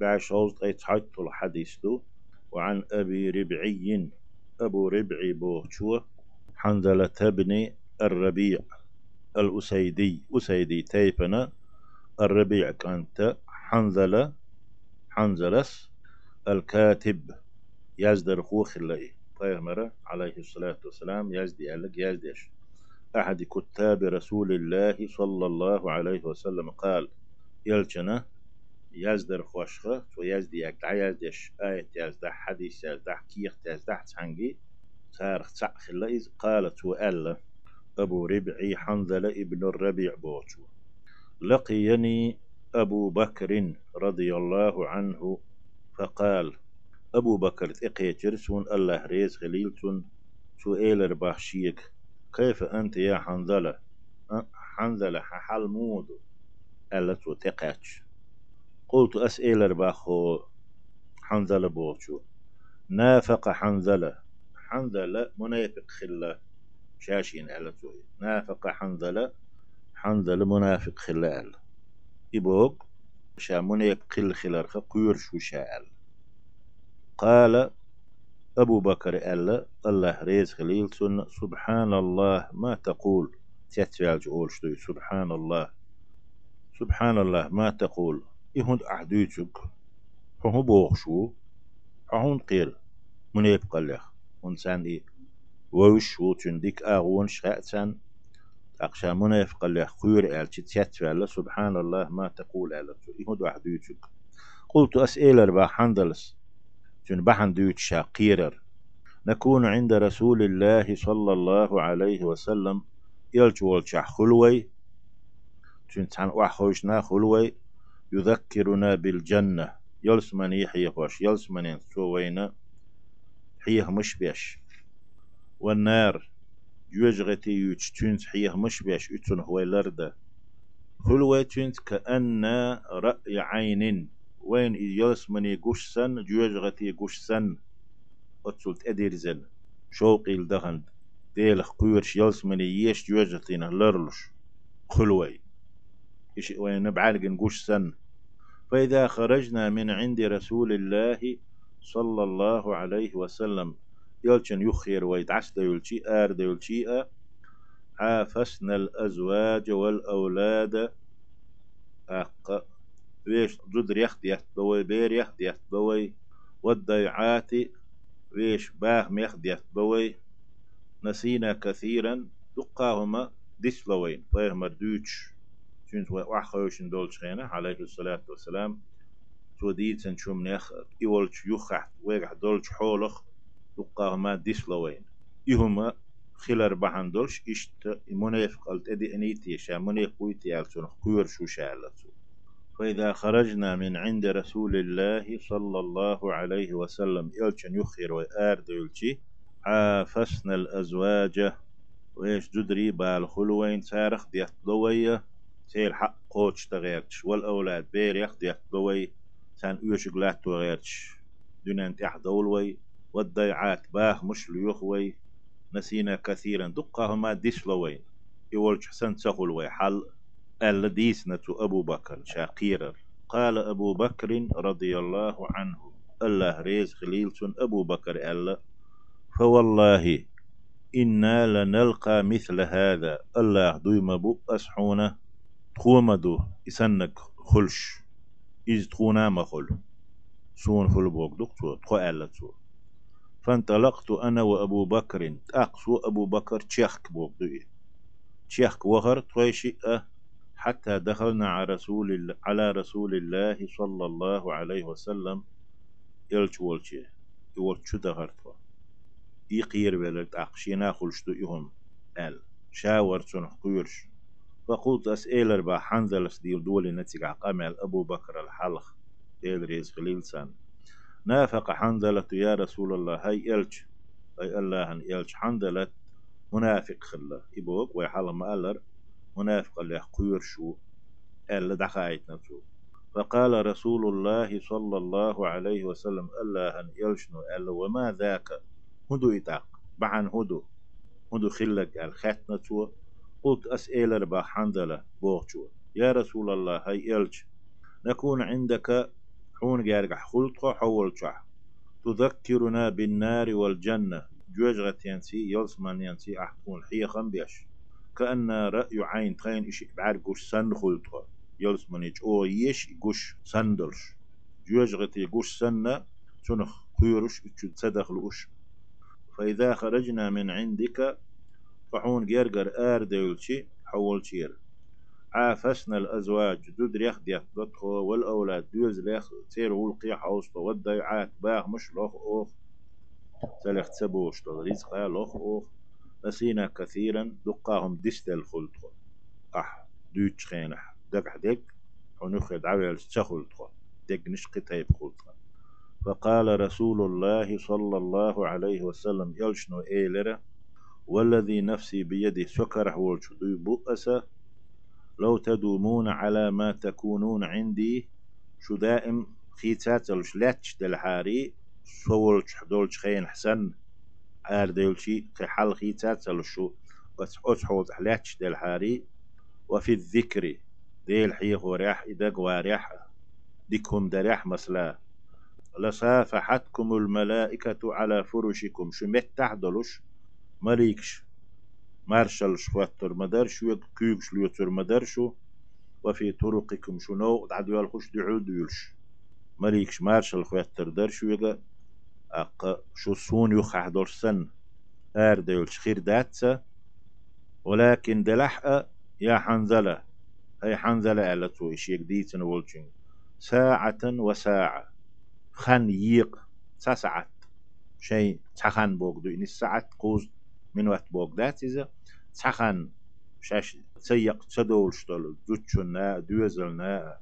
بعش غوز أي تحيط الحديث دو وعن أبي ربعي. أبو ربعي بوشو حنزلة بن الربيع الأسيدي. أسيدي تيفنا الربيع كانت حنزلة حنزلس الكاتب. يزدر خوخ الله پیغمبر عليه الصلاة والسلام. يزدي ألق يزديش أحد كتاب رسول الله صلى الله عليه وسلم قال يلجنا يزدر خوشخة ويزدي يقدع يزديش آية يزدح حديث يزدح كيخ يزدح تحنجي سارخ تسعخ الله إذ قالت وألا أبو ربعي حنظلة ابن الربيع بوشو لقيني أبو بكر رضي الله عنه فقال أبو بكر إقيترسون الله ريز خليلتون سؤال بحشيك كيف أنت يا حنظلة؟ حنظلة حل مودو. ألا تو تقاتش قلت أسئلة باخو حنظلة بوشو نافق حنظلة حنظلة منافق خلا شاشين ألا توي. نافق حنظلة حنظلة منافق خلا ألا إبوك شا منافق خل خلارخ قير شو شاء قال أبو بكر ألا الله ريز خليل سنة. سبحان الله. ما تقول؟ تتفعل شتوي. سبحان الله. سبحان الله. ما تقول؟ يهند أحديتك فهو بوغشو فهون قيل. من يبقى له ونسان إيه ووش وتنديك أغون شخأتان أقشى من يبقى له خير ألتي تتفعل سبحان الله ما تقول ألتو يهند أحديتك قلت أسئلة ربا حندلس جن بحن دوت شاقيرر. نكون عند رسول الله صلى الله عليه وسلم. يلجول شح خلوي. جن تحن وحوشنا خلوي. يذكرنا بالجنة. يلس من يحيى خوش يلس من سوينا حيه مش بيش. والنار يوجغتي يوش تنت حيه مش بيش اتن هو لرده. خلوي تنت كأن رأي عين وين يلس من يقوش سن جوجغتي يقوش سن. أتسلت أديرزن شوقي الدهن ديلخ قيرش يلس من ييش جوجغتين لرلش خلوي نبعالق نقوش سن. فإذا خرجنا من عند رسول الله صلى الله عليه وسلم يلشن يخير ويدعس ديولشي آر ديولشي عافسنا الأزواج والأولاد. أق ويش ضد ريخت يخت بوي بير يخت يخت بوي. والضيعات ويش باه ميخت يخت بوي. نسينا كثيرا دقاهما ديسلوين فيهما دوتش شنت وحخوشن دولش خينا عليه الصلاة والسلام تو ديتن شوم نخ إولش يخح ويقح دولش حولخ دقاهما ديسلوين إهما خلر بحن دولش إشت منافق قلت أدي أنيتي شا منافق ويتي ألسون قيور شو شالتو. فإذا خرجنا من عند رسول الله صلى الله عليه وسلم إلشن يخير وآرد يلشي عافسنا الأزواج ويش جدري بالخلوين سارخ ديت ضوية سيل حق قوتش تغيرتش والأولاد بير يخ ديت ضوي سان يوشق لا تغيرتش. دون أنت أحدولوي والضيعات باه مش ليخوي نسينا كثيرا دقهما ديسلوين يولش حسن تسخلوي حل. الديسنة أبو بكر شاقير قال أبو بكر رضي الله عنه. الله ريز خليلسون أبو بكر ألا. فوالله إنا لنلقى مثل هذا. الله دويما بو أسحونا. تخومدو إسنك خلش إز تخونا ما خل سون خل بوك دكتور تخو ألا تو. فانطلقت أنا وأبو بكر أقصو أبو بكر تشيخك بوك دوي تشيخك وغر تويشي أه حتى دخلنا على رسول الله على رسول الله صلى الله عليه وسلم. يلش ولشي يولش دهرتوا يقير بلد أقشينا خلشتو إهم. قال شاور سن فقلت أسئلة با حنزل ديل دولي نتيجة قامل أبو بكر الحلق ديل ريز خليل سن نافق حنزلة يا رسول الله هاي إلش أي الله أن إلش حنزلة منافق خلا إبوك ويحل ما ألر منافق اللي قير شو؟ ألا دخايت نتو فقال رسول الله صلى الله عليه وسلم الله أن يلشنو ألا وما ذاك؟ هدو إتاق بعن هدو. هدو خلق الختنة قلت أسئلة ربا حنظلة بوغشو يا رسول الله هاي إلش نكون عندك حون جارق خلط حول شح. تذكرنا بالنار والجنة. جوجغت ينسي يلسمان ينسي. أحكون. حيخم بيش كأن رأي عين تخين إشي بعرقوش سن خلطة يلسمان يج. أو يش يقوش سندلش. جوجغت يقوش سنة. تنخ قيرش اتشد صدخلوش فإذا خرجنا من عندك فحون جرجر آر حول شير عافسنا الأزواج دود ريخ ديت دتخو والأولاد دوز ريخ تير ولقي حوصة والضيعات باغ مش لوخ أوخ. سلخ تسبوش تو رزق لوخ أوخ. نسينا كثيرا دقاهم دستل خلطخو. أح دوتش خينح دق دق ونخد عويل تخلطخو دق نشقي تيب خلطخو. فقال رسول الله صلى الله عليه وسلم يلشنو إيلرا والذي نفسي بيده سكر ولش بؤسه لو تدومون على ما تكونون عندي شو دائم خيتات الش لاتش دلحاري سولش حدولش خين حسن عار ديلشي حل خيتات الشو بس أتحوز لاتش دلحاري وفي الذكر ديل حيخ وريح إدق وريح ديكم دريح مسلا. لصافحتكم الملائكة على فرشكم شو مت مليكش مارشال شواتر مدرش ويد كيب شليوتر مدرشو وفي طرقكم شنو دعدو يالخش دعود يلش مليكش مارشال خواتر درش ويغا أق شو سون يخح سن آر ديولش خير داتسا ولكن دلحق يا حنزلة هي حنزلة على تو إشيك ديتن ولشن ساعة وساعة خن ييق تسعت شيء تخن بوغدو إن الساعة قوز من وقت بوغدات إذا تخن شاش تسيق تدولشتل زوتشنا دوزلنا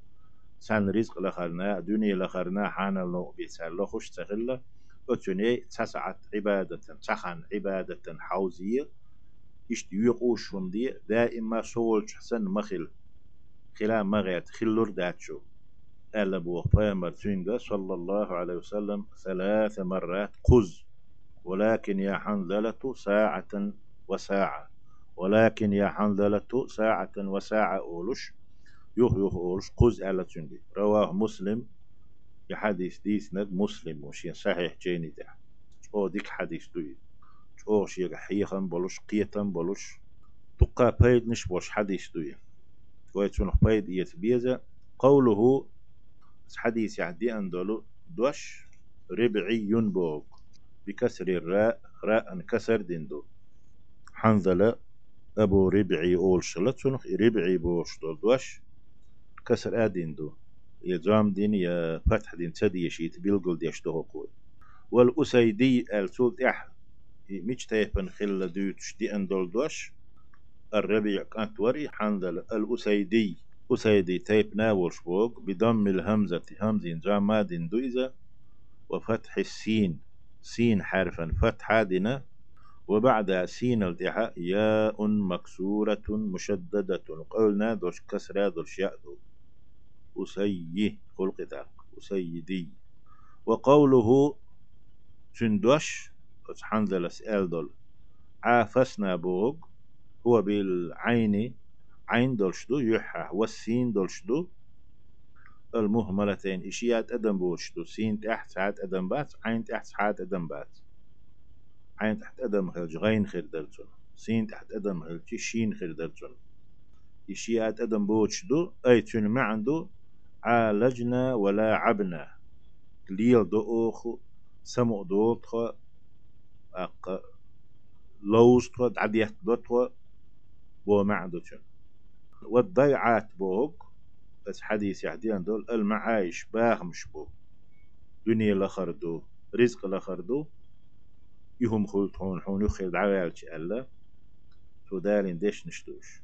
سان رزق لخرنا دنيا لخرنا حانا لو بيسال لخش تغلى أتوني تسعت عبادة تخن عبادة حوزية إشت يقوش دي دائما سول حسن مخل خلا مغيت خلور داتشو ألا بو بيامر صلى الله عليه وسلم ثلاث مرات قز ولكن يا حنظلة ساعة وساعة ولكن يا حنظلة ساعة وساعة أولش. يوه يوه أولش قز على تنجي رواه مسلم. يحديث ديث ند مسلم وشي صحيح جيني ده. أو ديك حديث دوي؟ أو شي حيخن بلوش قيتن بلوش تقا بيد نش بوش حديث دوي. ويتون بيد يتبيزة قوله حديث يعدي أندولو دوش ربعي بوغ بكسر الراء راء انكسر دندو حنظلة أبو ربعي أول شلت سنخ ربعي بوش دوش. كسر آدندو يا زام دين يا فتح دين تدي يشيت بيلقل ديش قوي والأسيدي السولت إح. مش تيفن خل دوتش دي أندول دوش. الربيع كانت وري حنظلة. الأسيدي أسيدي تيب ناولش بوك بضم الهمزة همزين جاماد دويزة وفتح السين. سين حرفا فتحة دنا وبعد سين التحاء ياء مكسورة مشددة. قلنا دوش كسرة دوش يأدو أسيه خلق أسيدي. وقوله تندوش حنزل سأل دول. عافسنا بوغ هو بالعين عين دولشدو يحا والسين دولشدو المهملتين إشيات أدم بوشتو سين تحت ساعات أدم بات عين تحت ساعات أدم بات. عين تحت أدم خلج غين خير درتون سين تحت أدم خلج شين خير درتون. إشيات أدم بوشتو أي تون ما عنده عالجنا ولا عبنا. ليل دو أخو سمو دوتخو أق لوستخو دعديت دوتخو بو معدو والضيعات بوك بس حديث يحديان دول المعايش باغ مشبو دنيا لخردو رزق لخردو يهم خلطون حون يخيل دعوالش ألا. تو دالين ديش نشتوش.